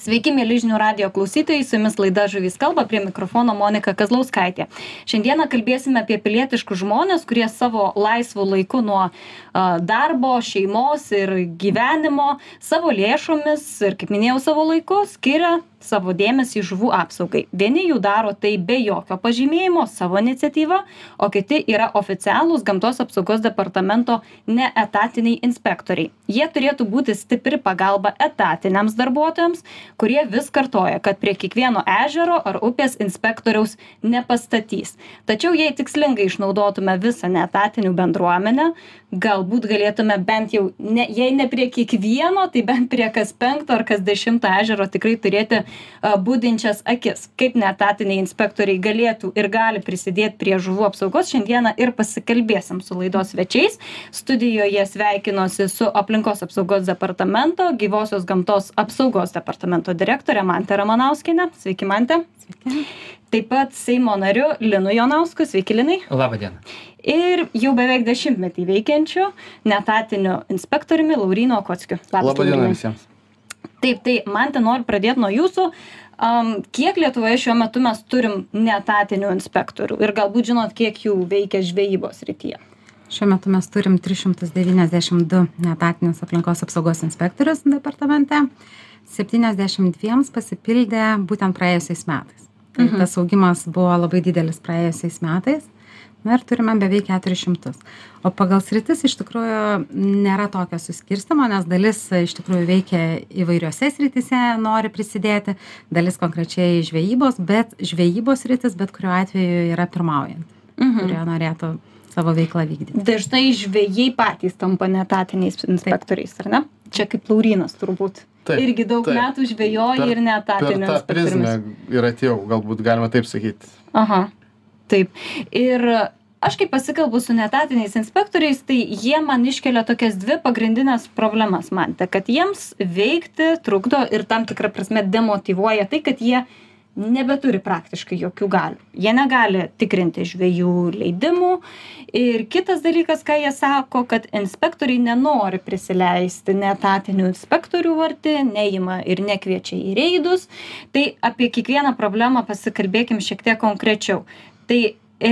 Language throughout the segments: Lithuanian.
Sveiki, mėly žinių radio klausytojai, su jumis laida Žuvys kalba, prie mikrofono Monika Kazlauskaitė. Šiandieną kalbėsime apie pilietiškus žmonės, kurie savo laisvų laikų nuo darbo, šeimos ir gyvenimo savo lėšomis ir, kaip minėjau, savo laiku skiria savo dėmesį žuvų apsaugai. Vieni jų daro tai be jokio pažymėjimo, savo iniciatyvą, o kiti yra oficialūs gamtos apsaugos departamento neetatiniai inspektoriai. Jie turėtų būti stipri pagalba etatiniams darbuotojams, kurie vis kartoja, kad prie kiekvieno ežero ar upės inspektoriaus nepastatys. Tačiau jei tikslingai išnaudotume visą neetatinių bendruomenę, galbūt galėtume bent jau, ne, jei ne prie kiekvieno, tai bent prie kas penkto ar kas dešimto ežero tikrai turėti būdinčias akis. Kaip netatiniai inspektoriai galėtų ir gali prisidėti prie žuvų apsaugos, šiandieną ir pasikalbėsim su laidos svečiais. Studijoje sveikinuosi su aplinkos apsaugos departamento, gyvosios gamtos apsaugos departamento direktorė Mantė Ramanauskinė. Sveiki, Mantė. Sveiki. Taip pat Seimo nariu Linu Jonausku. Sveiki, Linai. Labą dieną. Ir jau beveik dešimtmetį veikiančiu netatiniu inspektoriumi Laurino Kockiu. Labą dieną visiems taip tai mante noriu pradėt nuo jūsų am kiek lietuvoje šiuo metu mes turim neetatinių inspektorių ir galbūt žinot kiek jų veikia žvejybos srityje Šiuo metu mes turim 392 netatinius aplinkos apsaugos inspektorius departamente. 72 pasipildė būtent praėjusiais metais. Tai mhm. tas augimas buvo labai didelis praėjusiais metais na ir turime beveik keturis šimtus. O pagal sritis iš tikrųjų nėra tokio suskirstymo nes dalis iš tikrųjų veikia įvairiose srityse nori prisidėti dalis konkrečiai žvejybos bet žvejybos sritis bet kuriuo atveju yra pirmaujanti mhm. kurie norėtų savo veiklą vykdyti. Dažnai žvejai patys tampa neetatiniais inspektoriais ar ne? Čia kaip laurynas turbūt. Taip, irgi daug taip. metų žvejoji ir neetatiniu per tą prizmę ir atėjau galbūt galima taip sakyti. Aha taip. Ir aš kai pasikalbu su neetatiniais inspektoriais tai jie man iškelia tokias dvi pagrindines problemas mante kad jiems veikti trukdo ir tam tikra prasme demotyvuoja tai kad jie nebeturi praktiškai jokių galių. Jie negali tikrinti žvejų leidimų. Ir kitas dalykas ką jie sako kad inspektoriai nenori prisileisti neetatinių inspektorių arti neima ir nekviečia į reidus. Tai apie kiekvieną problemą pasikalbėkim šiek tiek konkrečiau tai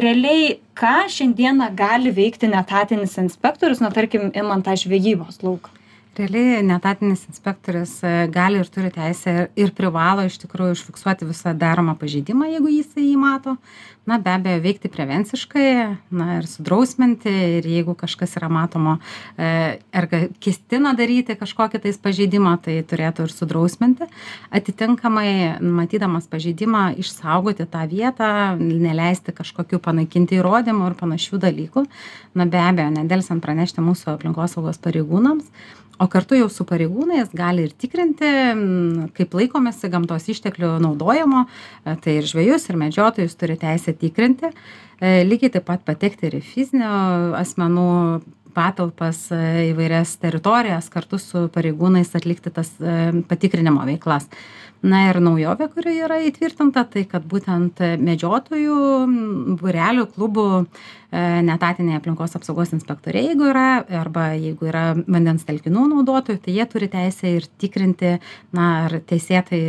realiai ką šiandieną gali veikti neetatinis inspektorius na tarkim imant tą žvejybos lauką realiai neetatinis inspektorius e, gali ir turi teisę ir privalo iš tikrųjų užfiksuoti visą daromą pažeidimą jeigu jisai jį mato. Na be abejo veikti prevenciškai na ir sudrausminti ir jeigu kažkas yra matomo e, ar ketina daryti kažkokį tais pažeidimą tai turėtų ir sudrausminti. Atitinkamai matydamas pažeidimą išsaugoti tą vietą neleisti kažkokių panaikinti įrodymų ir panašių dalykų. Na be abejo nedelsiant pranešti mūsų aplinkosaugos pareigūnams o kartu jau su pareigūnais gali ir tikrinti kaip laikomasi gamtos išteklių naudojimo. E, tai ir žvejus ir medžiotojus turi teisę tikrinti. E, lygiai taip pat patekti ir į fizinių asmenų patalpas e, įvairias teritorijas kartu su pareigūnais atlikti tas patikrinimo veiklas na ir naujovė kuri yra įtvirtinta tai kad būtent medžiotojų būrelių klubų e, neetatiniai aplinkos apsaugos inspektoriai jeigu yra arba jeigu yra vandens telkinių naudotojų tai jie turi teisę ir tikrinti na ar teisėtai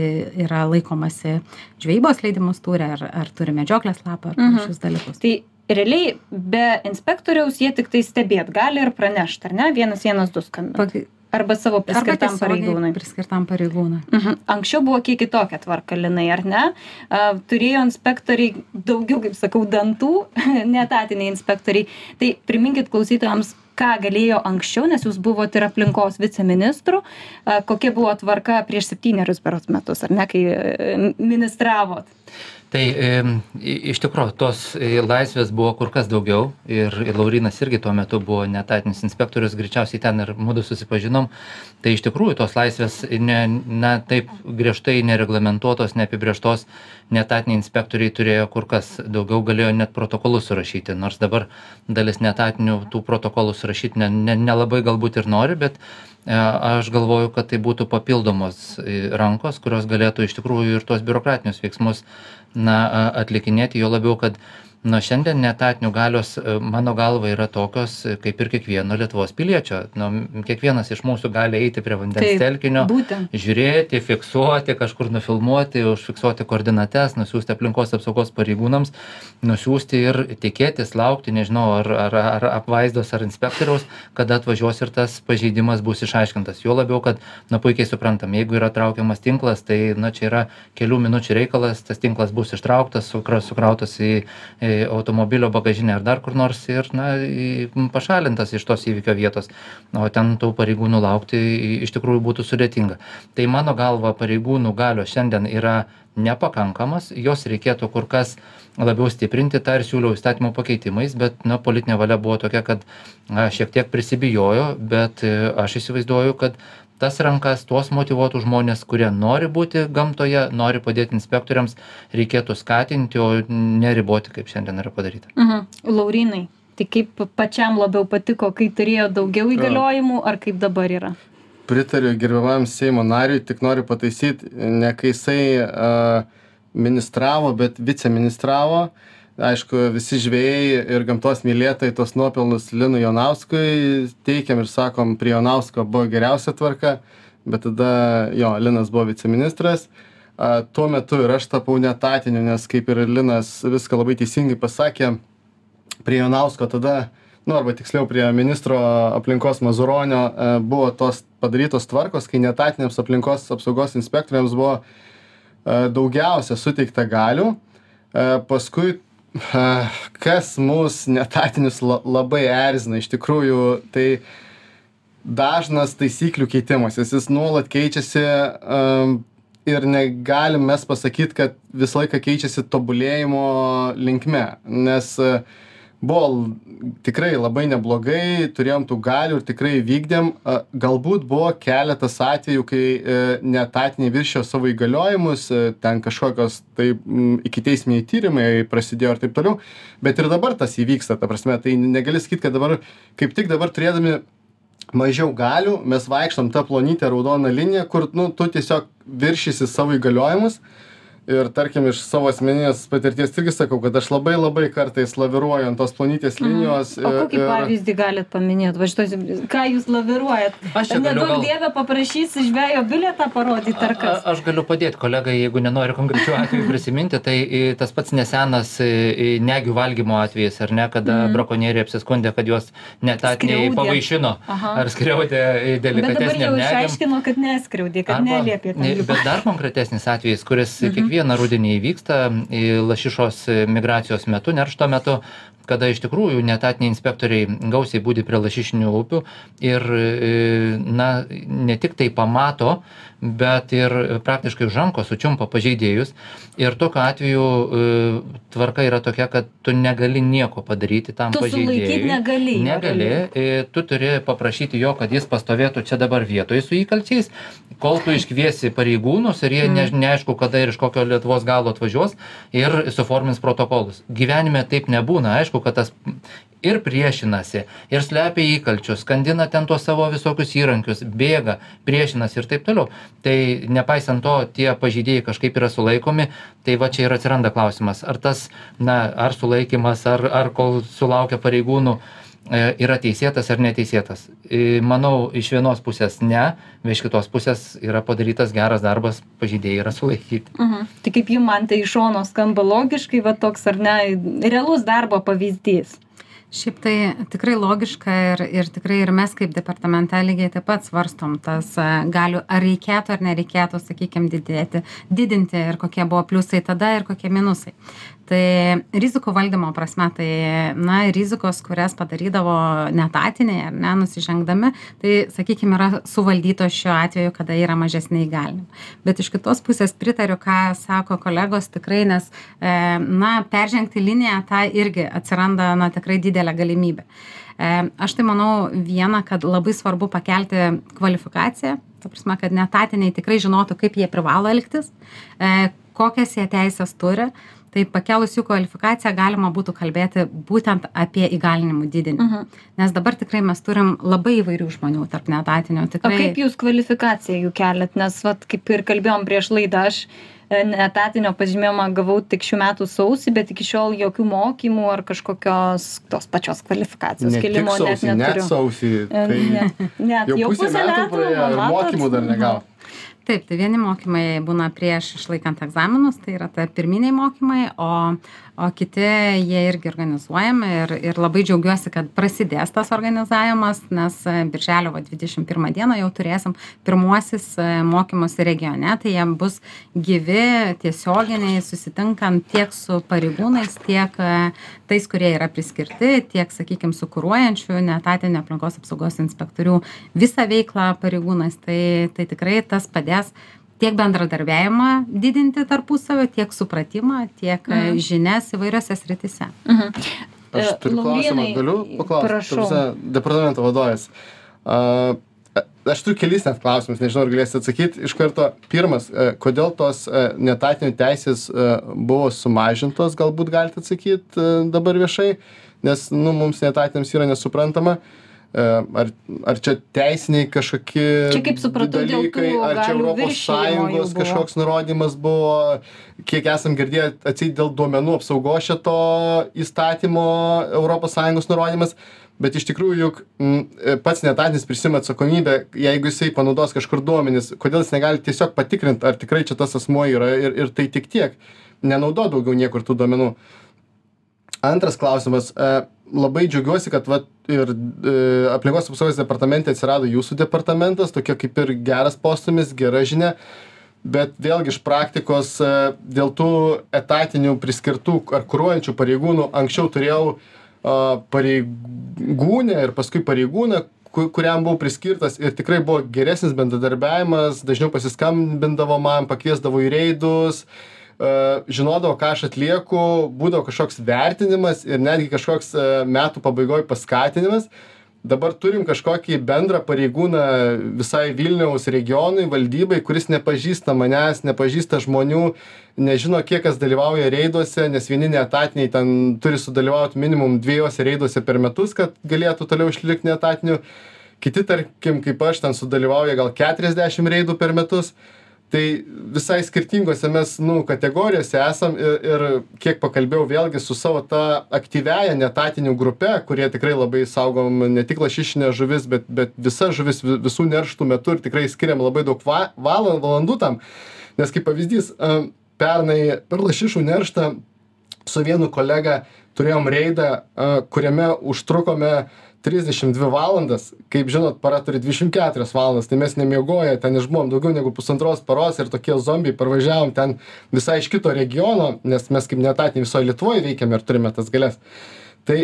yra laikomasi žvejybos leidimus turi ar ar turi medžioklės lapą ar mhm. panašius dalykus tai realiai be inspektoriaus jie tiktai stebėt gali ir pranešt ar ne? Vienas vienas du skambint arba savo priskirtam pareigūnui. priskirtam pareigūnui. Mhm. Anksčiau buvo kiek kitokia tvarka linai ar ne? A turėjo inspektoriai daugiau kaip sakau dantų neetatiniai inspektoriai. Tai priminkit klausytojams ką galėjo anksčiau nes jūs buvot ir aplinkos viceministru. A kokia buvo tvarka prieš septynerius berods metus ar ne kai e, ministravot tai iš tikro tos e, laisvės buvo kur kas daugiau ir laurynas irgi tuo metu buvo neetatinis inspektorius greičiausiai ten ir mudu susipažinom. Tai iš tikrųjų tos laisvės ne na taip griežtai nereglamentuotos neapibrėžtos neetatiniai inspektoriai turėjo kur kas daugiau galėjo net protokolus surašyti nors dabar dalis neetatinių tų protokolų surašyt ne ne nelabai galbūt ir nori bet aš galvoju kad tai būtų papildomos e, rankos kurios galėtų iš tikrųjų ir tuos biurokratinius veiksmus na atlikinėti juo labiau kad nuo šiandien neetatinių galios e, mano galva yra tokios e, kaip ir kiekvieno lietuvos piliečio. Nu kiekvienas iš mūsų gali eiti prie vandens telkinio žiūrėti fiksuoti kažkur nufilmuoti užfiksuoti koordinates nusiųsti aplinkos apsaugos pareigūnams nusiųsti ir tikėtis laukti nežinau ar ar ar apvaizdos ar inspektoriaus kada atvažiuos ir tas pažeidimas bus išaiškintas. Juo labiau kad na puikiai suprantam jeigu yra traukiamas tinklas tai na čia yra kelių minučių reikalas tas tinklas bus ištrauktas sukra sukrautas į automobilio bagažinę ar dar kur nors ir na pašalintas iš tos įvykio vietos. O ten tų pareigūnų laukti iš tikrųjų būtų sudėtinga. Tai mano galva pareigūnų galios šiandien yra nepakankamas jos reikėtų kur kas labiau stiprinti tą ir siūliau įstatymo pakeitimais bet na politinė valia buvo tokia kad na šiek tiek prisibijojo bet e, aš įsivaizduoju kad tas rankas tuos motyvuotus žmones kurie nori būti gamtoje nori padėti inspektoriams reikėtų skatinti o neriboti kaip šiandien yra padaryta Mhm. Laurynai, tai kaip pačiam labiau patiko, kai turėjo daugiau įgaliojimų, ar kaip dabar yra? Pritariu gerbiamam Seimo nariui, tik noriu pataisyti, ne kai jisai uh, ministravo, bet viceministravo. Aišku, visi žvėjai ir gamtos mylėtojai tos nuopelnus Linui Jonauskui teikiam ir sakom, prie Jonausko buvo geriausia tvarka, bet tada jo, Linas buvo viceministras. A, tuo metu ir aš tapau netatiniu, nes kaip ir Linas viską labai teisingai pasakė, prie Jonausko tada, nu arba tiksliau prie ministro aplinkos Mazuronio e, buvo tos padarytos tvarkos, kai netatiniams aplinkos apsaugos inspektoriams buvo daugiausia suteikta galių. E, paskui, e, kas mus netatinius la, labai erzina, iš tikrųjų, tai dažnas taisyklių keitimasis, jis nuolat keičiasi ir negalim mes pasakyti, kad visą laiką keičiasi tobulėjimo linkme, nes uh, buvo tikrai labai neblogai, turėjom tų galių ir tikrai vykdėm. Galbūt buvo keletas atvejų, kai e, netatiniai viršio savo įgaliojimus, e, ten kažkokios tai iki teisminiai tyrimai prasidėjo ir taip toliau, bet ir dabar tas įvyksta, ta prasme, tai negali sakyti, kad dabar, kaip tik dabar turėdami mažiau galių, mes vaikštom tą plonytę raudoną liniją, kur, nu, tu tiesiog viršysi savo įgaliojimus ir tarkim iš savo asmeninės patirties irgi sakau kad aš labai labai kartais laviruoju ant tos plonytės linijos Mhm. O kokį ir pavyzdį galit paminėti? Va šitos, ką jūs laviruojat? Aš Nedaug gal- dievę paprašysi žvejo bilietą parodyti ar A- kas. Aš galiu padėti kolegai, jeigu nenori konkrečių atvejų prisiminti, tai i, tas pats nesenas i, i, negių valgymo atvejis, ar ne, kada Mhm. brakonieriai apsiskundė, kad juos netatiniai pavaišino, Aha. ar skriaudė i, Bet dabar delikatesnėm jau negėm. išaiškino, kad neskriaudė, kad neliepė. Bet dar konkretesnis atvejis, kuris Mhm. kiekvieną rudenį įvyksta lašišos migracijos metu, neršto metu, kada iš tikrųjų netatiniai inspektoriai gausiai būdi prie lašišinių upių ir, e, na, ne tik tai pamato, bet ir praktiškai už rankos sučiumpa pažeidėjus. Ir tokiu atveju e, tvarka yra tokia, kad tu negali nieko padaryti tam Tu pažeidėjui. negali Negali. e, Tu turi paprašyti jo, kad jis pastovėtų čia dabar vietoje su įkalčiais, kol tu iškviesi pareigūnus ir jie Mm. ne, neaišku, kada ir iš kokio Lietuvos galo atvažiuos ir suformins protokolus. Gyvenime taip nebūna. Aišku, kad tas ir priešinasi, ir slepia įkalčius, skandina ten tuos savo visokius įrankius, bėga, priešinasi ir taip toliau. Tai nepaisant to, tie pažydėjai kažkaip yra sulaikomi, tai va čia ir atsiranda klausimas, ar tas, na, ar sulaikimas, ar, ar kol sulaukia pareigūnų, yra teisėtas ar neteisėtas. E, Manau, iš vienos pusės ne, bet iš kitos pusės yra padarytas geras darbas, pažydėjai yra sulaikyti. Mhm. Tai kaip jums man tai iš šono skamba logiškai, va toks ar ne, realus darbo pavyzdys. Šiaip tai tikrai logiška ir, ir tikrai ir mes kaip departamente lygiai taip pat svarstom tas e, galių, ar reikėtų ar nereikėtų, sakykime, didėti, didinti ir kokie buvo pliusai tada ir kokie minusai. Tai rizikų valdymo prasme, tai, na, rizikos, kurias padarydavo netatiniai ar ne, nusižengdami, tai, sakykime, yra suvaldytos šiuo atveju, kada yra mažesniai galim. Bet iš kitos pusės pritariu, ką sako kolegos tikrai, nes, e, na, peržengti liniją, tą irgi atsiranda, na, tikrai didelė galimybė. E, aš tai manau viena, kad labai svarbu pakelti kvalifikaciją, ta prasme, kad netatiniai tikrai žinotų, kaip jie privalo elgtis, e, kokias jie teisės turi. Tai pakelus jų kvalifikaciją galima būtų kalbėti būtent apie įgalinimų didinimą. Mhm. Nes dabar tikrai mes turim labai įvairių žmonių tarp netatinių. O Tikrai... kaip jūs kvalifikaciją jų keliat, nes, vat, kaip ir kalbėjom prieš laidą, aš e, etatinio pažymėjimą gavau tik šių metų sausį, bet iki šiol jokių mokymų ar kažkokios tos pačios kvalifikacijos Ne net sausį, net neturiu. sausį. E, Tai ne- Net jau pusę metų praėjo ir mokymų dar negavo. Taip, tai vieni mokymai būna prieš išlaikant egzaminus, tai yra ta pirminiai mokymai, o, o kiti jie irgi organizuojami ir, ir labai džiaugiuosi, kad prasidės tas organizavimas, nes e, birželio va, 21 dieną jau turėsim pirmuosius e, mokymus regione, tai jie bus gyvi, tiesioginiai, susitinkant tiek su pareigūnais, tiek e, tais, kurie yra priskirti, tiek, sakykime, su kūruojančių netatinio aplinkos apsaugos inspektorių visą veiklą pareigūnais, tai, tai tikrai tas padės tiek bendradarbiavimą didinti tarpusavio, tiek supratimą, tiek mm. žinias įvairiose sritise. Mhm. Aš E, turiu klausimą, Laurynai, galiu paklausti. Departamento vadovas. A, Aš turiu kelis net klausimus, nežinau, ar galėsite atsakyti. Iš karto, pirmas, e, kodėl tos e, netatinių teisės e, buvo sumažintos, galbūt galite atsakyti e, dabar viešai, nes nu, mums netatiniams yra nesuprantama. E, Ar, ar čia teisiniai kažkokie Čia, kaip supratau, dalykai, ar čia Europos Sąjungos kažkoks nurodymas buvo, kiek esam girdėję, atseit dėl duomenų apsaugos šito įstatymo Europos Sąjungos nurodymas, bet iš tikrųjų juk m, pats netatinis prisima atsakomybę, jeigu jisai panaudos kažkur duomenis, kodėl jis negali tiesiog patikrinti, ar tikrai čia tas asmuo yra ir, ir tai tik tiek, nenaudo daugiau niekur tų duomenų. Antras klausimas. e, Labai džiaugiuosi, kad vat, ir e, aplinkos apsaugos departamente atsirado jūsų departamentas, tokia kaip ir geras postumis, gera žinia. Bet vėlgi iš praktikos e, dėl tų etatinių priskirtų ar kūruojančių pareigūnų anksčiau turėjau pareigūnę ir paskui pareigūną, ku- kuriam buvau priskirtas ir tikrai buvo geresnis bendradarbiavimas, dažniau pasiskambindavo man, pakviesdavo į reidus, e, žinodavo, ką aš atlieku, būdavo kažkoks vertinimas ir netgi kažkoks e, metų pabaigoje paskatinimas. Dabar turim kažkokį bendrą pareigūną visai Vilniaus regionui, valdybai, kuris nepažįsta manęs, nepažįsta žmonių, nežino, kiek kas dalyvauja reiduose, nes vieni netatiniai ten turi sudalyvauti minimum dviejose reiduose per metus, kad galėtų toliau išlikti netatiniu. Kiti, tarkim, kaip aš, ten sudalyvauja gal 40 reidų per metus. Tai visai skirtingose mes, nu, kategorijose esam ir, ir kiek pakalbėjau vėlgi su savo ta aktyviaja netatinių grupe, kurie tikrai labai saugom ne tik lašišinė žuvis, bet, bet visa žuvis vi- visų nerštų metu ir tikrai skiriam labai daug va, valandų, valandų tam. Nes kaip pavyzdys, pernai per lašišų nerštą su vienu kolega turėjom reidą, kuriame užtrukome 32 valandas. Kaip žinot, para turi 24 valandas, tai mes nemiegoję ten išbuvom daugiau negu pusantros paros ir tokie zombiai parvažiavom ten visai iš kito regiono, nes mes kaip netatiniai visoje Lietuvoje veikiame ir turime tas galės. Tai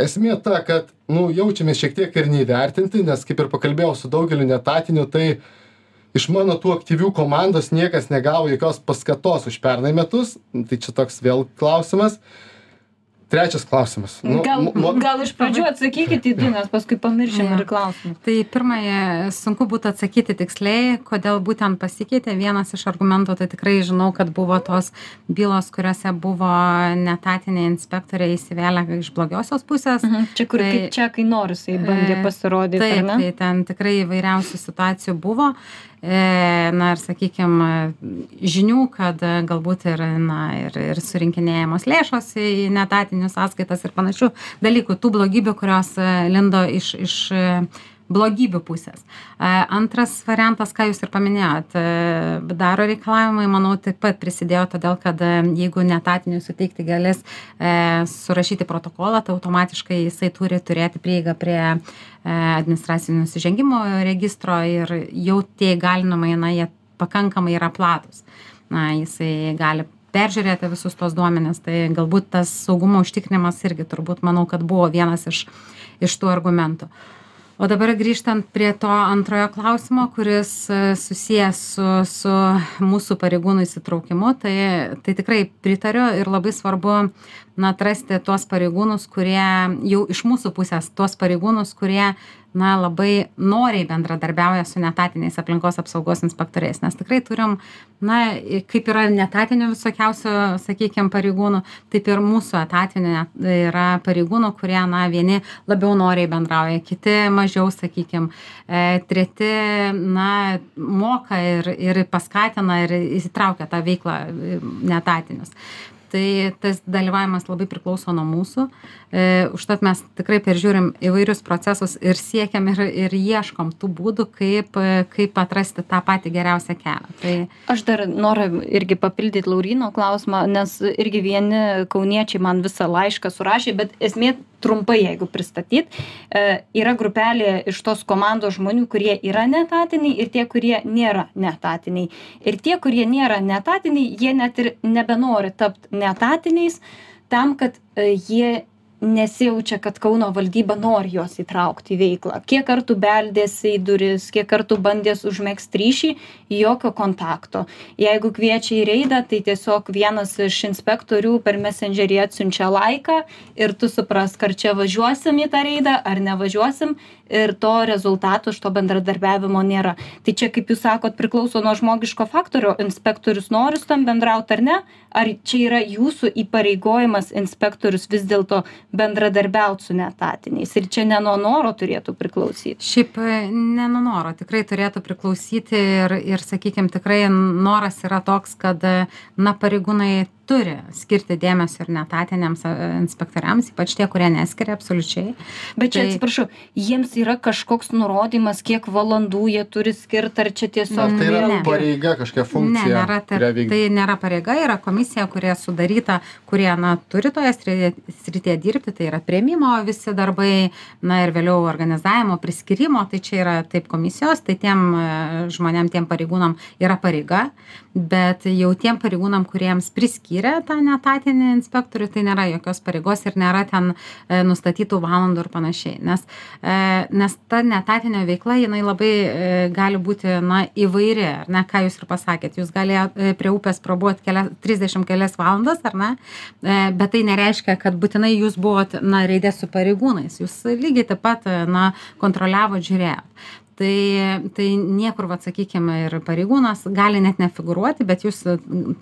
esmė ta, kad, nu, jaučiamės šiek tiek ir neįvertinti, nes kaip ir pakalbėjau su daugeliu netatinių, tai iš mano tų aktyvių komandos niekas negavo jokios paskatos už pernai metus. Tai čia toks vėl klausimas. Trečias klausimas. Nu, Gal, mo- gal iš pradžių atsakykit į du, nes paskui pamiršim ir klausimą. Tai pirmąją sunku būtų atsakyti tiksliai, kodėl būtent pasikeitė. Vienas iš argumentų, tai tikrai žinau, kad buvo tos bylos, kuriuose buvo netatiniai inspektoriai įsivėlę iš blogiosios pusės. Mhm. Čia kur Tai- kaip čia, kai nors jisai bandė E, pasirodyti, Taip, tai ten tikrai įvairiausių situacijų buvo. E, Na ir sakykime, žinių, kad galbūt ir, na, ir, ir surinkinėjamos lėšos į netatinius sąskaitas ir panašių dalykų, tų blogybių, kurios e, lindo iš, iš blogybių pusės. E, Antras variantas, ką jūs ir paminėjot, e, daro reikalavimai, manau, taip pat prisidėjo todėl, kad e, jeigu netatiniui suteikti galės surašyti protokolą, tai automatiškai jisai turi turėti prieigą prie administracinių nusižengimų registro ir jau tie įgalinimai, na, jie pakankamai yra platus. Na, jisai gali peržiūrėti visus tos duomenis, tai galbūt tas saugumo užtikrinimas irgi turbūt manau, kad buvo vienas iš, iš tų argumentų. O dabar grįžtant prie to antrojo klausimo, kuris e, susijęs su, su mūsų pareigūnų įsitraukimu, tai, tai tikrai pritariu ir labai svarbu na, atrasti tuos pareigūnus, kurie jau iš mūsų pusės, tuos pareigūnus, kurie na labai noriai bendradarbiauja su neetatiniais aplinkos apsaugos inspektoriais. Nes tikrai turim na kaip yra neetatinių visokiausių sakykim pareigūnų taip ir mūsų etatinių yra pareigūnų kurie na vieni labiau noriai bendrauja kiti mažiau sakykim e, treti na moka ir ir paskatina ir įsitraukia tą veiklą e, neetatinius tai tas dalyvavimas labai priklauso nuo mūsų. E, užtat mes tikrai peržiūrim įvairius procesus ir siekiam ir ir ieškom tų būdų kaip kaip atrasti tą patį geriausią kelią. Tai aš dar noriu irgi papildyt lauryno klausimą nes irgi vieni kauniečiai man visą laišką surašė bet esmė trumpai jeigu pristatyt e, yra grupelė iš tos komandos žmonių kurie yra neetatiniai ir tie kurie nėra neetatiniai. Ir tie kurie nėra neetatiniai jie net ir nebenori tapt neetatiniais tam kad e, jie nesijaučia kad kauno valdyba nori juos įtraukt į veiklą. Kiek kartų beldėsi į duris kiek kartų bandės užmegzt ryšį jokio kontakto. Jeigu kviečia į reidą tai tiesiog vienas iš inspektorių per mesendžerį atsiunčia laiką ir tu suprask ar čia važiuosim į tą reidą ar nevažiuosim ir to rezultato iš to bendradarbiavimo nėra. Tai čia kaip jūs sakot priklauso nuo žmogiško faktorio. Inspektorius nori su tavim bendraut ar ne? Ar čia yra jūsų įpareigojimas inspektorius vis dėlto bendradarbiaut su neetatiniais. Ir čia ne nuo noro turėtų priklausyt šiaip ne nuo noro tikrai turėtų priklausyti ir ir sakykim tikrai noras yra toks kad na pareigūnai turi skirti dėmesio ir neetatiniams e, inspektoriams ypač tie kurie neskiria absoliučiai bet čia atsiprašau jiems yra kažkoks nurodymas kiek valandų jie turi skirt ar čia tiesiog ar tai yra Ne. pareiga kažkokia ne funkcija nėra ta kurią vykdo tai nėra pareiga yra komisija kurie sudaryta kurie na turi toje srityje dirbti tai yra priėmimo visi darbai na ir vėliau organizavimo priskyrimo tai čia yra taip komisijos tai tiem e, žmonėm tiem pareigūnam yra pareiga bet jau tiem pareigūnam kuriems priskyrė tą neetatinį inspektorių tai nėra jokios pareigos ir nėra ten e, nustatytų valandų ir panašiai. Nes e, nes ta neetatinė veikla jinai labai e, gali būti na įvairi ar ne? Ką jūs ir pasakėt jūs galėjot e, prie upės prabūt kelias trisdešim kelias valandas ar ne? E, bet tai nereiškia kad būtinai jūs buvot na reide su pareigūnais. Jūs lygiai taip pat e, na kontroliavot žiūrėjot tai tai niekur vat sakykim ir pareigūnas gali net nefigūruoti bet jūs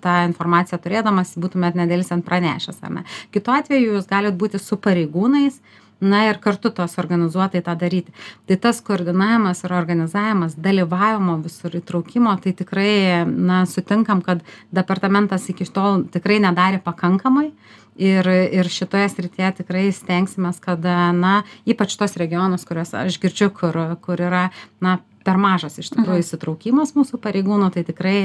tą informaciją turėdamas būtumėt nedelsiant pranešęs ar ne? Kitu atveju jūs galit būti su pareigūnais na ir kartu tuos organizuotai tą daryti. Tai tas koordinavimas ir organizavimas dalyvavimo visur įtraukimo tai tikrai na sutinkam kad departamentas iki tol tikrai nedarė pakankamai. Ir ir šitoje srityje tikrai stengsimės kad na ypač tuos regionus kuriuos aš girdžiu kur kur yra na per mažas iš tikrųjų įsitraukimas mūsų pareigūnų tai tikrai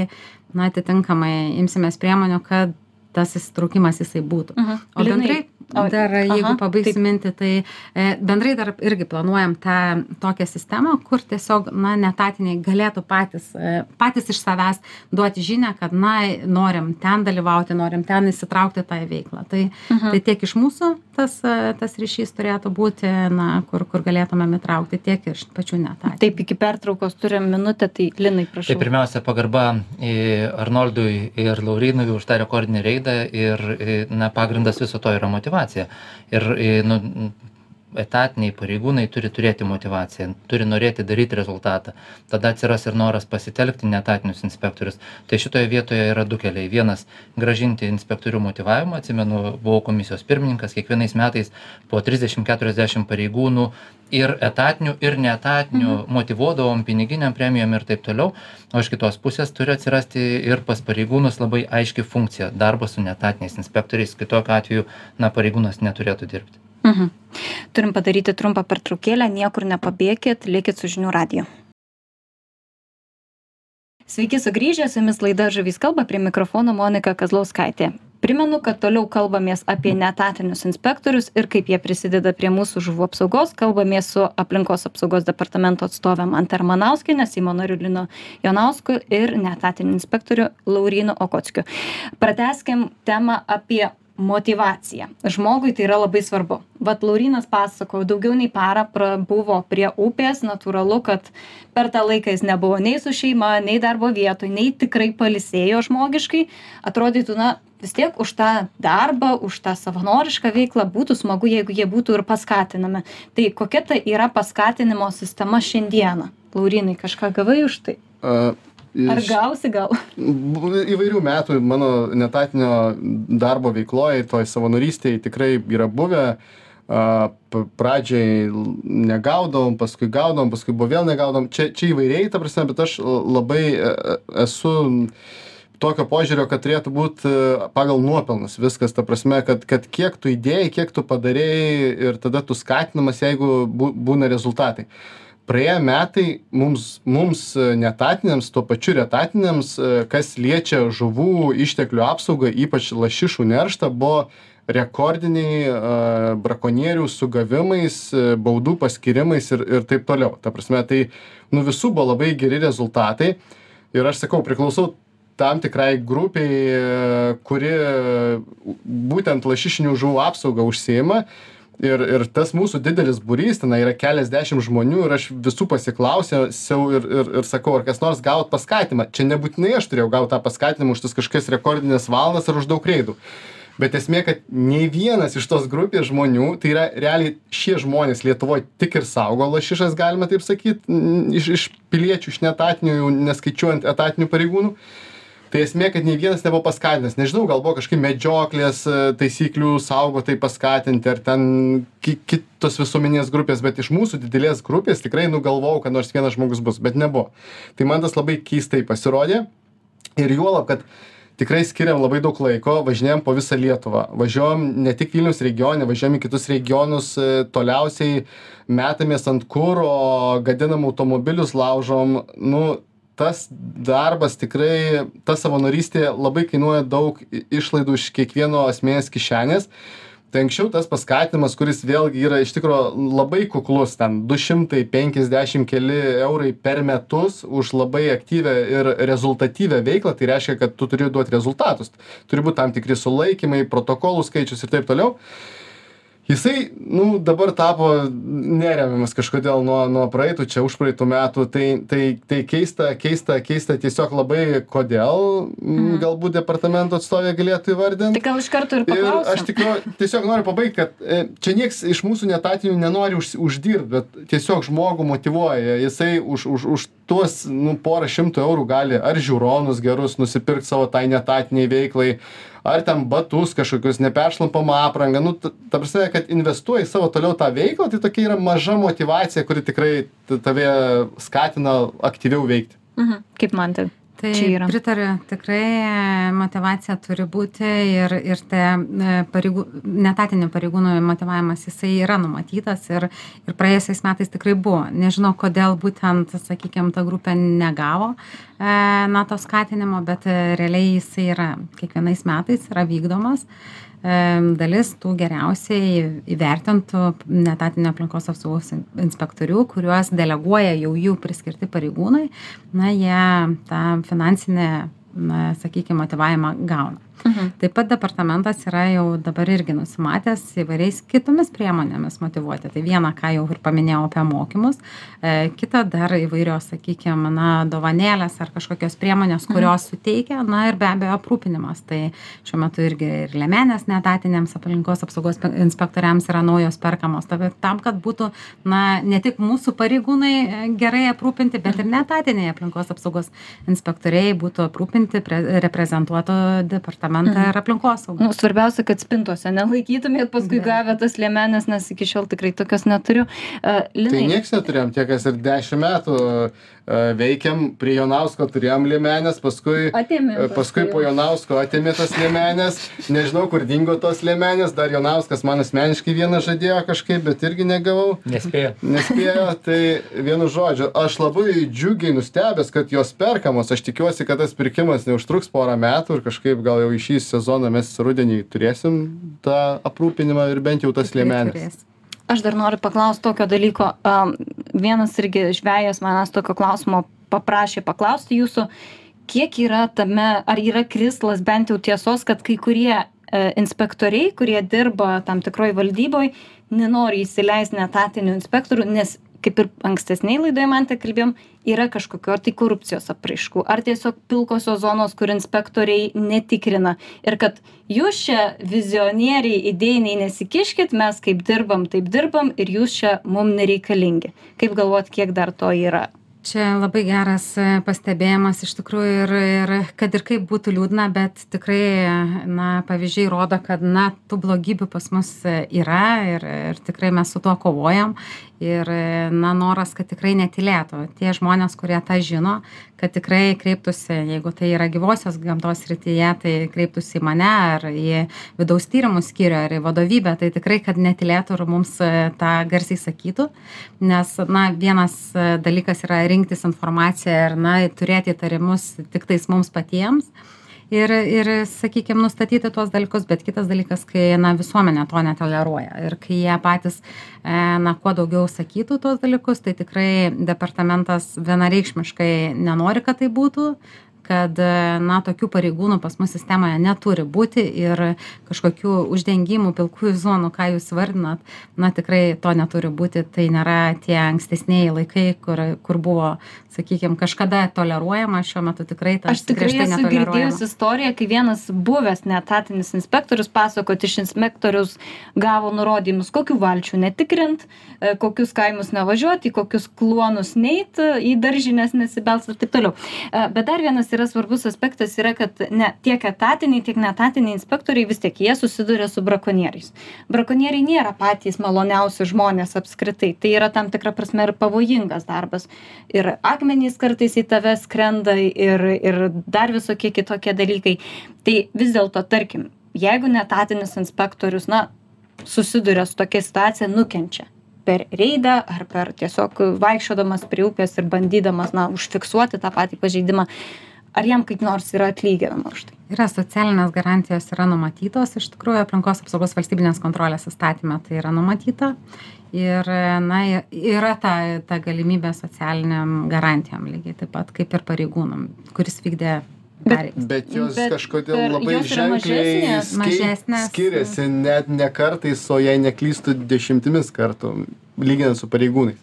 na atitinkamai imsimės priemonių kad tas įsitraukimas jisai būtų. Mhm. o bendrai dar jeigu aha, pabaigsiu mintį tai e, bendrai dar irgi planuojam tą tokią sistemą kur tiesiog na neetatiniai galėtų patys e, patys iš savęs duoti žinią kad na norim ten dalyvauti norim ten įsitraukti tą veiklą tai Mhm. tai tiek iš mūsų tas e, tas ryšys turėtų būti na kur kur galėtumėm įtraukti tiek iš pačių neetatinių taip iki pertraukos turim minutę tai linai Tai prašau pirmiausia pagarba Arnoldui ir Laurinui už tą rekordinį reidą ir na, pagrindas viso to yra motivacija. Ir e, nu, etatiniai pareigūnai turi turėti motivaciją, turi norėti daryti rezultatą. Tada atsiras ir noras pasitelkti netatinius inspektorius. Tai šitoje vietoje yra du keliai. Vienas - gražinti inspektorių motivavimą. Atsimenu, buvau komisijos pirmininkas, kiekvienais metais po 30-40 pareigūnų ir etatinių, ir neetatinių mhm. motivuodavom piniginiam premijom ir taip toliau. O iš kitos pusės turi atsirasti ir pas pareigūnus labai aiški funkcija - darbas su neetatiniais inspektoriais. Kitokiu atveju, na, pareigūnas neturėtų dirbti. Mhm. Turim padaryti trumpą pertraukėlę, niekur nepabėkit, likit su žinių radiju. Sveiki sugrįžę, su jumis laida Žavys kalba, prie mikrofono Monika Kazlauskaitė. Primenu, kad toliau kalbamės apie netatinius inspektorius ir kaip jie prisideda prie mūsų žuvų apsaugos. Kalbamės su aplinkos apsaugos departamento atstovė Manta Armanauskienė, Seimo nariu Lino Jonausku ir netatiniu inspektoriu Laurinu Okockiu. Prateskim temą apie motyvacija. Žmogui tai yra labai svarbu. Vat laurynas pasakojo daugiau nei parą prabuvo prie upės natūralu kad per tą laiką jis nebuvo nei su šeima nei darbo vietoj nei tikrai pailsėjo žmogiškai. Atrodytų na vis tiek už tą darbą už tą savanorišką veiklą būtų smagu jeigu jie būtų ir paskatinami. Tai kokia ta yra paskatinimo sistema šiandieną? Laurynai kažką gavai už tai A, ar iš- gausi gal įvairių metų mano netatinio darbo veikloje, toj savanorystėje tikrai yra buvę. Pradžiai negaudom, paskui gaudom, paskui buvo vėl negaudom. Čia, čia įvairiai, ta prasme, bet aš labai e, e, esu tokio požiūrio, kad turėtų būti pagal nuopelnus viskas, ta prasme, kad, kad kiek tu įdėjai, kiek tu padarėjai ir tada tu skatinamas, jeigu bū- būna rezultatai praėję metai mums mums neetatiniams tuo pačiu ir etatiniams e, kas liečia žuvų išteklių apsaugą ypač lašišų nerštą buvo rekordiniai a, brakonierių sugavimais e, baudų paskyrimais ir ir taip toliau. Ta prasme tai nu visų buvo labai geri rezultatai. Ir aš sakau priklausau tam tikrai grupei e, kuri būtent lašišinių žuvų apsauga užsiima ir ir tas mūsų didelis būrys tenai yra keliasdešim žmonių ir aš visų pasiklausiau ir ir ir sakau ar kas nors gavot paskatinimą čia nebūtinai aš turėjau gaut tą paskatinimą už tas kažkokias rekordines valandas ar už daug reidų. Bet esmė kad nei vienas iš tos grupės žmonių tai yra realiai šie žmonės lietuvoj tik ir saugo lašišas galima taip sakyt iš iš piliečių iš neetatinių jau neskaičiuojant etatinių pareigūnų tai esmė kad nei vienas nebuvo paskatintas nežinau gal buvo kažkaip medžioklės e, taisyklių saugotojai paskatinti ar ten ki kitos visuomeninės grupės bet iš mūsų didelės grupės tikrai nu galvojau kad nors vienas žmogus bus bet nebuvo. Tai man tas labai keistai pasirodė ir juolab kad tikrai skiriam labai daug laiko važinėjam po visą lietuvą. Važiuojam ne tik vilniaus regione važiuojam į kitus regionus e, toliausiai metamės ant kuro gadinam automobilius laužom nu tas darbas tikrai ta savanorystė labai kainuoja daug išlaidų iš kiekvieno asmens kišenės. Tai anksčiau tas paskatinimas kuris vėlgi yra iš tikro labai kuklus ten du šimtai penkiasdešim keli eurai per metus už labai aktyvią ir rezultatyvią veiklą tai reiškia kad tu turi duot rezultatus. Turi būt tam tikri sulaikymai protokolų skaičius ir taip toliau jisai nu dabar tapo neremiamas kažkodėl nuo nuo praeitų čia užpraeitų metų. Tai tai tai keista keista keista tiesiog labai kodėl m, galbūt departamento atstovė galėtų įvardint. Tai gal iš karto ir Ir aš paklausim tikiu, tiesiog noriu pabaigti, kad e, čia nieks iš mūsų netatinių nenori už, uždirbti, bet tiesiog žmogų motivuoja. Jisai už, už, už tuos nu, porą šimtų eurų gali ar žiūronus gerus nusipirkti savo tai netatiniai veiklai, ar ten batus kažkokius, neperšlampamą aprangą. Nu, ta prasme, kad investuoji savo toliau tą veiklą, tai tokia yra maža motivacija, kuri tikrai tave skatina aktyviau veikti. mhm. kaip man tai Tai pritariu, tikrai e, motivacija turi būti ir, ir te e, pareigų, netatinių pareigūnų motivavimas jisai yra numatytas ir, ir praėjusiais metais tikrai buvo. Nežinau, kodėl būtent, sakykime, ta grupė negavo e, na to skatinimo, bet realiai jisai yra kiekvienais metais yra vykdomas. Dalis tų geriausiai įvertintų netatinio aplinkos apsaugos in- inspektorių, kuriuos deleguoja jau jų priskirti pareigūnai, na, jie tą finansinę, na, sakykime, motivavimą gauna. Mhm. Taip pat departamentas yra jau dabar irgi nusimatęs įvairiais kitomis priemonėmis motivuoti. Tai viena, ką jau ir paminėjau apie mokymus, e, kita dar įvairios, sakykime, na, dovanėlės ar kažkokios priemonės, kurios suteikia, na ir be abejo aprūpinimas. Tai šiuo metu irgi ir lemenės netatiniams aplinkos apsaugos pe- inspektoriams yra naujos perkamos. Ta- Tam, kad būtų, na, ne tik mūsų pareigūnai e, gerai aprūpinti, bet ir netatiniai aplinkos apsaugos inspektoriai būtų aprūpinti, pre- reprezentuotų departamentą ir aplinkosaugą. Nu, svarbiausia, kad spintose nelaikytumėt paskui Be. gavę tas liemenės, nes iki šiol tikrai tokios neturiu. Uh, Tai Linai, nieks neturėjom, tie kas ir dešimt metų veikiam, prie Jonausko turėjom liemenės, paskui, atėmė. e, paskui po Jonausko atėmė tas liemenės, nežinau kur dingo tos liemenės, dar Jonauskas man asmeniškai vieną žadėjo kažkaip, bet irgi negavau. Nespėjo. Nespėjo, tai vienu žodžiu, aš labai džiugiai nustebęs, kad jos perkamos. Aš tikiuosi, kad tas pirkimas neužtruks porą metų ir kažkaip gal jau į šį sezoną mes rudenį turėsim tą aprūpinimą ir bent jau tas liemenės. Aš dar noriu paklausti tokio dalyko. Um, vienas irgi žvėjas manęs tokio klausimo paprašė paklausti jūsų, kiek yra tame, ar yra krislas bent jau tiesos, kad kai kurie e, inspektoriai, kurie dirba tam tikroj valdyboj, nenori įsileisti netatinių inspektorių, nes kaip ir ankstesniai laidoje man te kalbėjom, yra kažkokio ar tai korupcijos apraiškų, ar tiesiog pilkosios zonos, kur inspektoriai netikrina. Ir kad jūs čia vizionieriai, idėjiniai nesikiškit, mes kaip dirbam, taip dirbam ir jūs čia mum nereikalingi. Kaip galvot, kiek dar to yra? Čia labai geras e, pastebėjimas iš tikrųjų ir ir kad ir kaip būtų liūdna bet tikrai na pavyzdžiai rodo kad na tų blogybių pas mus e, yra ir ir tikrai mes su tuo kovojam. Ir na noras kad tikrai netylėtų. Tie žmonės kurie tą žino kad tikrai kreiptųsi jeigu tai yra gyvosios gamtos srityje tai kreiptųsi į mane ar į vidaus tyrimų skyrių ar į vadovybę tai tikrai kad netylėtų ir mums e, tą garsiai sakytų. Nes na vienas dalykas yra rinktis informaciją ir na turėti įtarimus tiktais mums patiems ir ir sakykim nustatyti tuos dalykus bet kitas dalykas kai na visuomenė to netoleruoja ir kai jie patys e na kuo daugiau sakytų tuos dalykus tai tikrai departamentas vienareikšmiškai nenori kad taip būtų kad na tokių pareigūnų pas mus sistemoje neturi būti ir kažkokių uždengimų pilkųjų zonų ką jūs vardinat na tikrai to neturi būti tai nėra tie ankstesnieji laikai kur kur buvo sakykim kažkada toleruojama šiuo metu tikrai tas Aš tikrai esu girdėjus istoriją, kai vienas buvęs netatinis inspektorius pasako, kad iš inspektorius gavo nurodymus, kokių valčių netikrint, e, kokius kaimus nevažiuoti, į kokius kluonus neit, e, į daržinės nesibels ir taip toliau. E, Bet dar vienas yra svarbus aspektas yra, kad ne, tiek etatiniai, tiek netatiniai inspektoriai vis tiek jie susiduria su brakonieriais. Brakonieriai nėra patys maloniausi žmonės apskritai, tai yra tam tikra prasme ir pavojingas darbas. Ir akmenys kartais į tave skrenda ir, ir dar visokie kitokie dalykai. Tai vis dėlto, tarkim, jeigu netatinis inspektorius, na, susiduria su tokia situacija, nukenčia per reidą ar per tiesiog vaikščiodamas prie upės ir bandydamas, na, užfiksuoti tą patį pažeidimą, ar jam kaip nors yra atlyginama už tai? yra socialinės garantijos yra numatytos iš tikrųjų aplinkos apsaugos valstybinės kontrolės įstatyme tai yra numatyta ir na yra ta ta galimybė socialinėm garantijom lygiai taip pat kaip ir pareigūnam kuris vykdė pareigas Bet jos Bet kažkodėl labai jos ženkliai mažesnės? skei- Mažesnės. skiriasi, net ne kartais, o jei neklystų dešimtimis kartų, lyginant su pareigūnais.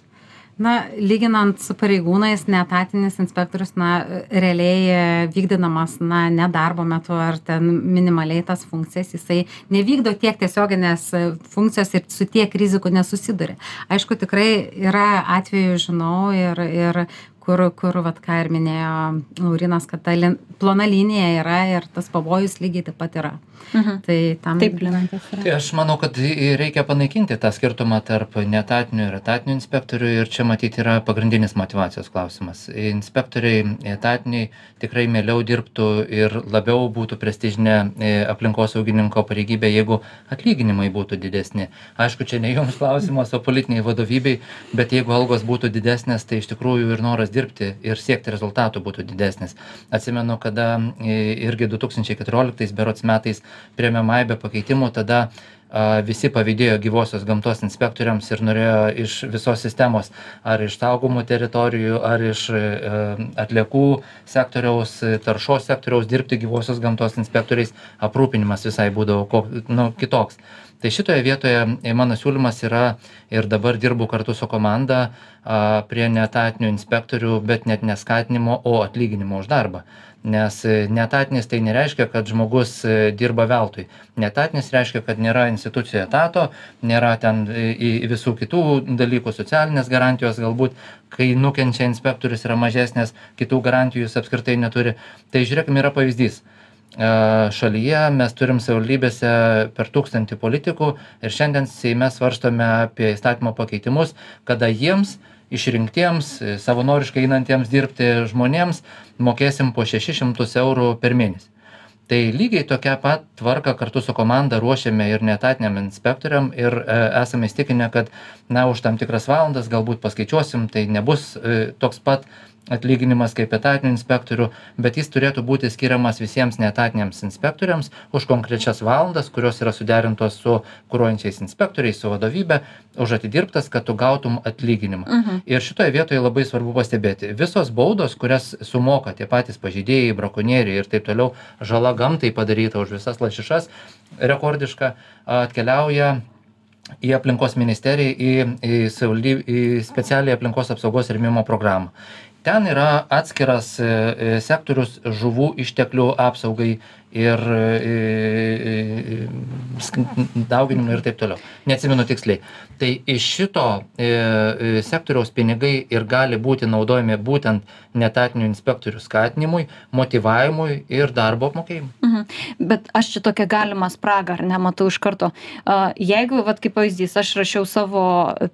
Na lyginant su pareigūnais neetatinis inspektorius na realiai e, vykdydamas na ne darbo metu ar ten minimaliai tas funkcijas jisai nevykdo tiek tiesioginės e, funkcijos ir su tiek rizikų nesusiduria. Aišku tikrai yra atvejų žinau ir ir kur kur vat ką ir minėjo laurynas kad ta plona linija yra ir tas pavojus lygiai taip pat yra Mhm. tai tam Taip, Linantas yra. Tai aš manau, kad reikia panaikinti tą skirtumą tarp netatinių ir etatinių inspektorių ir čia matyti yra pagrindinis motivacijos klausimas. Inspektoriai etatiniai tikrai mieliau dirbtų ir labiau būtų prestižinė e, aplinkosaugininko pareigybė, jeigu atlyginimai būtų didesni. Aišku, čia ne jums klausimas, o politiniai vadovybei, bet jeigu algos būtų didesnės, tai iš tikrųjų ir noras dirbti ir siekti rezultatų būtų didesnis. Atsimenu, kada e, irgi 2014 berots metais priėmėm aibę pakeitimų, tada visi pavydėjo gyvosios gamtos inspektoriams ir norėjo iš visos sistemos, ar iš saugomų teritorijų, ar iš e, atliekų sektoriaus, taršos sektoriaus dirbti gyvosios gamtos inspektoriais, aprūpinimas visai būdavo nu, kitoks. Tai šitoje vietoje e, mano siūlymas yra ir dabar dirbu kartu su komanda prie netatinių inspektorių, bet net neskatinimo, o atlyginimo už darbą nes e, neetatinis tai nereiškia kad žmogus e, dirba veltui. Neetatinis reiškia kad nėra institucijoj etato nėra ten i i visų kitų dalykų socialinės garantijos galbūt. Kai nukenčia inspektorius yra mažesnės kitų garantijų jis apskritai neturi. Tai žiūrėkim yra pavyzdys. Šalyje mes turim savivaldybėse per tūkstantį politikų ir šiandien seime svarstome apie įstatymo pakeitimus kada jiems išrinktiems savanoriškai einantiems dirbti žmonėms mokėsim po šešis šimtus eurų per mėnesį. Tai lygiai tokią pat tvarką kartu su komanda ruošiame ir neetatiniam inspektoriam ir e, esame įsitikinę kad na už tam tikras valandas galbūt paskaičiuosim tai nebus e, toks pat atlyginimas kaip etatinių inspektorių bet jis turėtų būti skiriamas visiems neetatiniams inspektoriams už konkrečias valandas kurios yra suderintos su kuruojančiais inspektoriais su vadovybe už atidirbtas kad tu gautum atlyginimą Mhm. ir šitoje vietoje labai svarbu pastebėti visos baudos kurias sumoka tie patys pažeidėjai brakonieriai ir taip toliau žala gamtai padaryta už visas lašišas rekordiška atkeliauja į aplinkos ministeriją į į savivaldyb į specialiąją aplinkos apsaugos rėmimo programą ten yra atskiras e, e, sektorius žuvų išteklių apsaugai ir e, e, sk- dauginimui ir taip toliau neatsimenu tiksliai tai iš šito e, e, sektoriaus pinigai ir gali būti naudojami būtent neetatinių inspektorių skatinimui motyvavimui ir darbo apmokėjimui Mhm. Bet aš čia tokią galimą spragą, ar ne, matau iš karto. Jeigu, vat, kaip pavyzdys, aš rašiau savo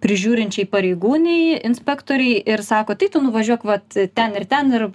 prižiūrinčiai pareigūniai, inspektoriai ir sako, tai tu nuvažiuok vat, ten ir ten ir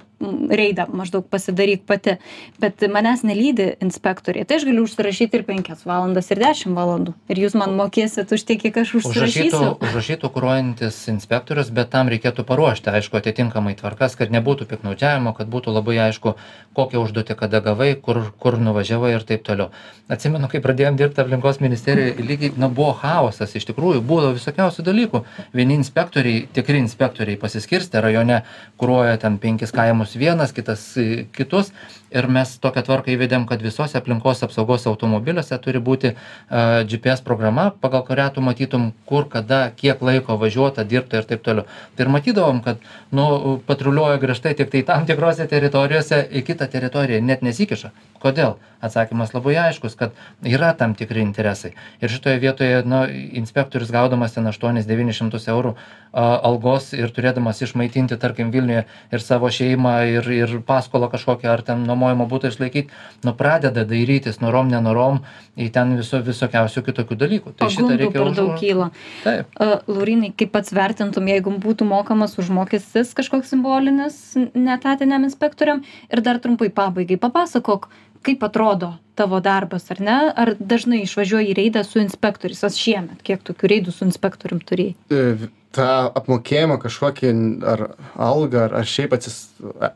reidą maždaug pasidaryk pati, bet manęs nelydi inspektoriai, tai aš galiu užsirašyti ir 5 valandas, ir 10 valandų. Ir jūs man mokėsit už tiek, kiek aš užrašytų užsirašysiu. užrašytų kuruojantis inspektorius bet tam reikėtų paruošti aišku atitinkamai tvarkas kad nebūtų piktnaudžiavimo kad būtų labai aišku kokią užduotį kada gavai kur kur nuvažiavai ir taip toliau atsimenu kai pradėjom dirbt aplinkos ministerijoj lygiai na buvo chaosas iš tikrųjų būdavo visokiausių dalykų vieni inspektoriai tikri inspektoriai pasiskirstę rajone kuruoja ten penkis kaimus vienas kitas e, kitus ir mes tokią tvarką įvedėm kad visose aplinkos apsaugos automobiliuose turi būti a, gps programa pagal kurią tu matytum kur kada kiek laiko važiuota dirbta ir taip toliau. Tai ir matydavom kad nu patruliuoja griežtai tiktai tam tikrose teritorijose į kitą teritoriją net nesikiša. Kodėl? Atsakymas labai aiškus kad yra tam tikri interesai. Ir šitoje vietoje nu inspektorius gaudamas ten aštuonis devynis šimtus eurų a, algos ir turėdamas išmaitinti tarkim vilniuje ir savo šeimą ir ir paskolą kažkokią ar ten nuomojamą butą išlaikyt nu pradeda dairytis norom nenorom į ten viso visokiausių kitokių dalykų. Tai šitą reikia per daug kyla. taip. Uh, Laurinai, kaip pats vertintum, jeigu būtų mokamas užmokestis kažkoks simbolinis netatiniam inspektoriam? Ir dar trumpai pabaigai papasakok, kaip atrodo tavo darbas, ar ne? Ar dažnai išvažiuoji į reidą su inspektoriais, as šiemet, kiek tokių reidų su inspektorium turėjai? E, tą apmokėjimą kažkokį ar algą ar, ar šiaip atsis,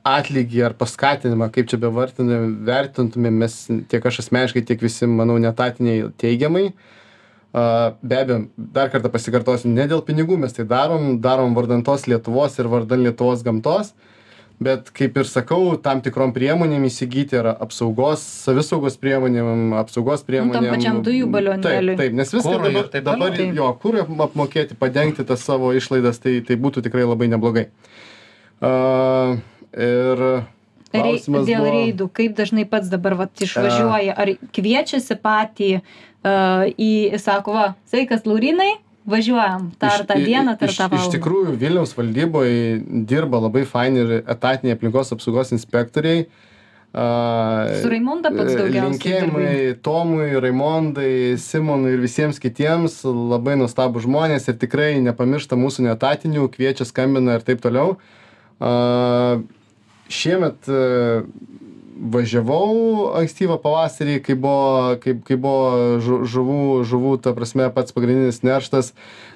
atlygį ar paskatinimą, kaip čia bevartintumėm, vertintumėm mes tiek aš asmeniškai, tiek visi, manau, netatiniai teigiamai. Be abejo, dar kartą pasikartosiu, ne dėl pinigų mes tai darom, darom vardan tos Lietuvos ir vardan Lietuvos gamtos, bet kaip ir sakau, tam tikrom priemonėm įsigyti yra apsaugos, savisaugos priemonėm, apsaugos priemonėm. Nu, pačiam dujų balionėliui. Taip, taip, nes viską Kurui ir dabar, taip dabar toliau. jo, kur apmokėti, padengti tas savo išlaidas, tai, tai būtų tikrai labai neblogai. Uh, ir klausimas dėl buvo- reidų, kaip dažnai pats dabar vat, išvažiuoja, ar kviečiasi patį uh, į, sako, va, sveikas Laurinai, važiuojam tą ar Iš- tą dieną, tą ar iš, tą iš valandą. tikrųjų, Vilniaus valdyboje dirba labai faini ir etatiniai aplinkos apsaugos inspektoriai. Su Raimonda pats daugiausiai Linkėjimai Tomui, Raimondai, Simonui ir visiems kitiems labai nuostabų žmonės ir tikrai nepamiršta mūsų netatinių, kviečia, skambina ir taip toliau. Šiemet uh, važiavau ankstyvą pavasarį, kai buvo, kai, kai buvo žu- žuvų, žuvų, ta prasme, pats pagrindinis nerštas.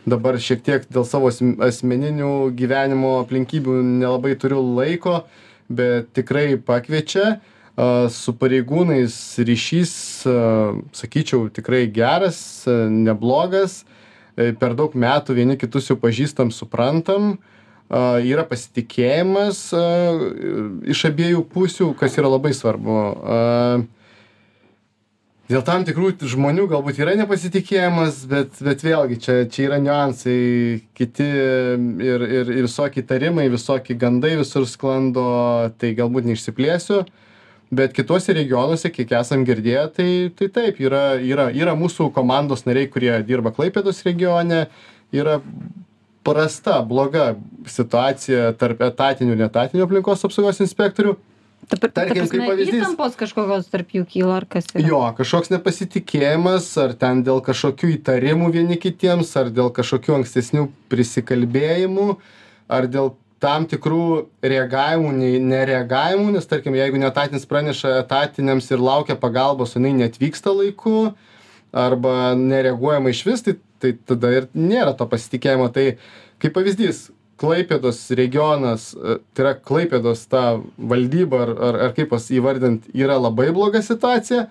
Dabar šiek tiek dėl savo asm- asmeninių gyvenimo aplinkybių nelabai turiu laiko, bet tikrai pakviečia. Su pareigūnais ryšys, sakyčiau, tikrai geras, neblogas. E, Per daug metų vieni kitus jau pažįstam, suprantam yra pasitikėjimas iš abiejų pusių, kas yra labai svarbu. Dėl tam tikrų žmonių galbūt yra nepasitikėjimas, bet, bet vėlgi čia, čia yra niuansai, kiti ir, ir, ir visokie tarimai, visokie gandai visur sklando, tai galbūt neišsiplėsiu. Bet kitose regionuose, kiek esam girdėję, tai, tai taip, yra, yra, yra mūsų komandos nariai, kurie dirba Klaipėdos regione, yra prasta, bloga situacija tarp etatinių ir netatinių aplinkos apsaugos inspektorių. Ta, ta, tarkim, ta kaip pavyzdys. Įtampos kažkokios tarp jų kyla ar kas yra. Jo, kažkoks nepasitikėjimas, ar ten dėl kažkokių įtarimų vieni kitiems, ar dėl kažkokių ankstesnių prisikalbėjimų, ar dėl tam tikrų reagavimų, nei- nereagavimų, nes tarkim, jeigu netatinis praneša etatiniams ir laukia pagalbos, o jinai netvyksta laiku, arba nereaguojama iš vis, tai, tai tada ir nėra to pasitikėjimo. Tai kaip pavyzdys, klaipėdos regionas e, tai yra klaipėdos ta valdyba ar ar ar kaip pas įvardint yra labai bloga situacija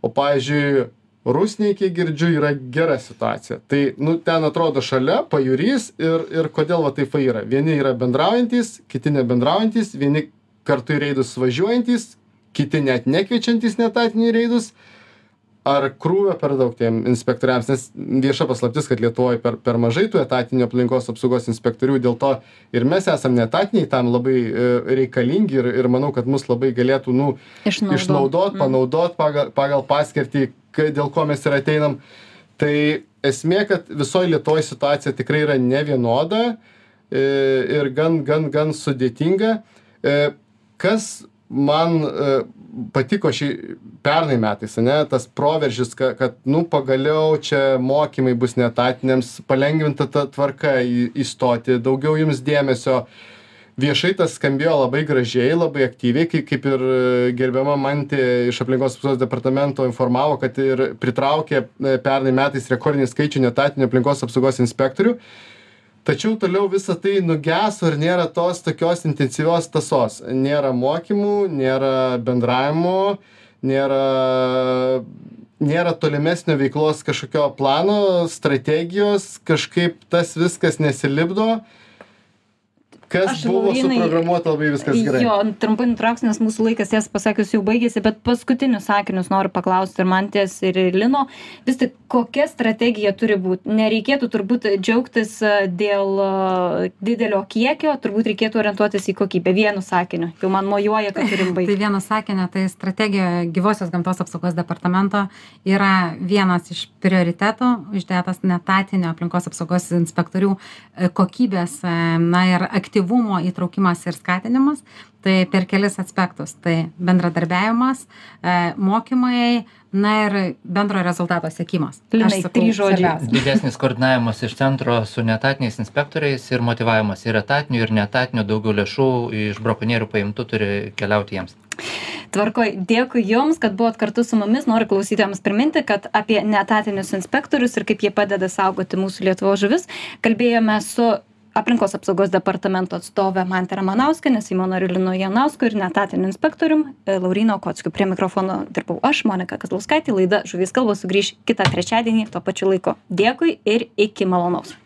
o pavyzdžiui rusnėj kiek girdžiu yra gera situacija. Tai nu ten atrodo šalia pajūrys ir ir kodėl va taip yra. Vieni yra bendraujantys kiti nebendraujantys vieni kartu į reidus važiuojantys kiti net nekviečiantys neetatinių į reidus ar krūvio per daug tiem inspektoriams nes vieša paslaptis kad lietuvoj per per mažai tų etatinių aplinkos apsaugos inspektorių dėl to ir mes esam neetatiniai tam labai e, reikalingi ir ir manau kad mus labai galėtų nu Išnaudot. išnaudot Mm. panaudot pagal pagal paskirtį kai dėl ko mes ir ateinam tai esmė kad visoj lietuvoj situacija tikrai yra nevienoda e, ir gan gan gan sudėtinga e, kas man e, patiko šį pernai metais ane tas proveržis ka kad nu pagaliau čia mokymai bus neetatiniams palengvinta ta tvarka į įstoti daugiau jums dėmesio. Viešai tas skambėjo labai gražiai labai aktyviai kai kaip ir e, gerbiama mantė iš aplinkos apsaugos departamento informavo kad ir pritraukė e, pernai metais rekordinį skaičių neetatinių aplinkos apsaugos inspektorių tačiau toliau visa tai nugeso ir nėra tos tokios intensyvios tąsos nėra mokymų nėra bendravimo nėra nėra tolimesnio veiklos kažkokio plano strategijos kažkaip tas viskas nesilipdo kas Aš, buvo Laurynai, suprogramuota labai viskas gerai Jo, trumpai nutrauksiu, nes mūsų laikas, tiesą pasakius, jau baigėsi, bet paskutinius sakinius noriu paklausti ir man ties ir Lino. Vis tik, kokia strategija turi būti? Nereikėtų turbūt džiaugtis e, dėl e, didelio kiekio, turbūt reikėtų orientuotis į kokybę. Vienu sakiniu. Jau man mojuoja, kad turim Tai baigti. vieno sakinio, tai strategija gyvosios gamtos apsaugos departamento yra vienas iš prioritetų uždėtas netatinio aplinkos apsaugos inspektorių e, kokybės na ir aktyvumo įtraukimas ir skatinimas. Tai per kelis aspektus. Tai bendradarbiavimas, e, mokymai, na ir bendro rezultato siekimas. Linai, Aš sakau, trys žodžiai. didesnis koordinavimas iš centro su neetatiniais inspektoriais ir motyvavimas ir etatinių ir neetatinių daugiau lėšų iš brakonierių paimtų turi keliauti jiems Tvarkoj, dėkui Jums, kad buvot kartu su mumis. Noriu klausytėms priminti, kad apie netatinius inspektorius ir kaip jie padeda saugoti mūsų Lietuvos žuvis kalbėjome su aplinkos apsaugos departamento atstove Mante Ramanauskė, Seimo nariu Linu Janausku ir netatiniu inspektorium e, Laurino Kockiu. Prie mikrofono dirbau aš, Monika Kazlauskaitė, laida Žuvys kalbos sugrįž kitą trečiadienį tuo pačiu laiku. Dėkui ir iki malonaus.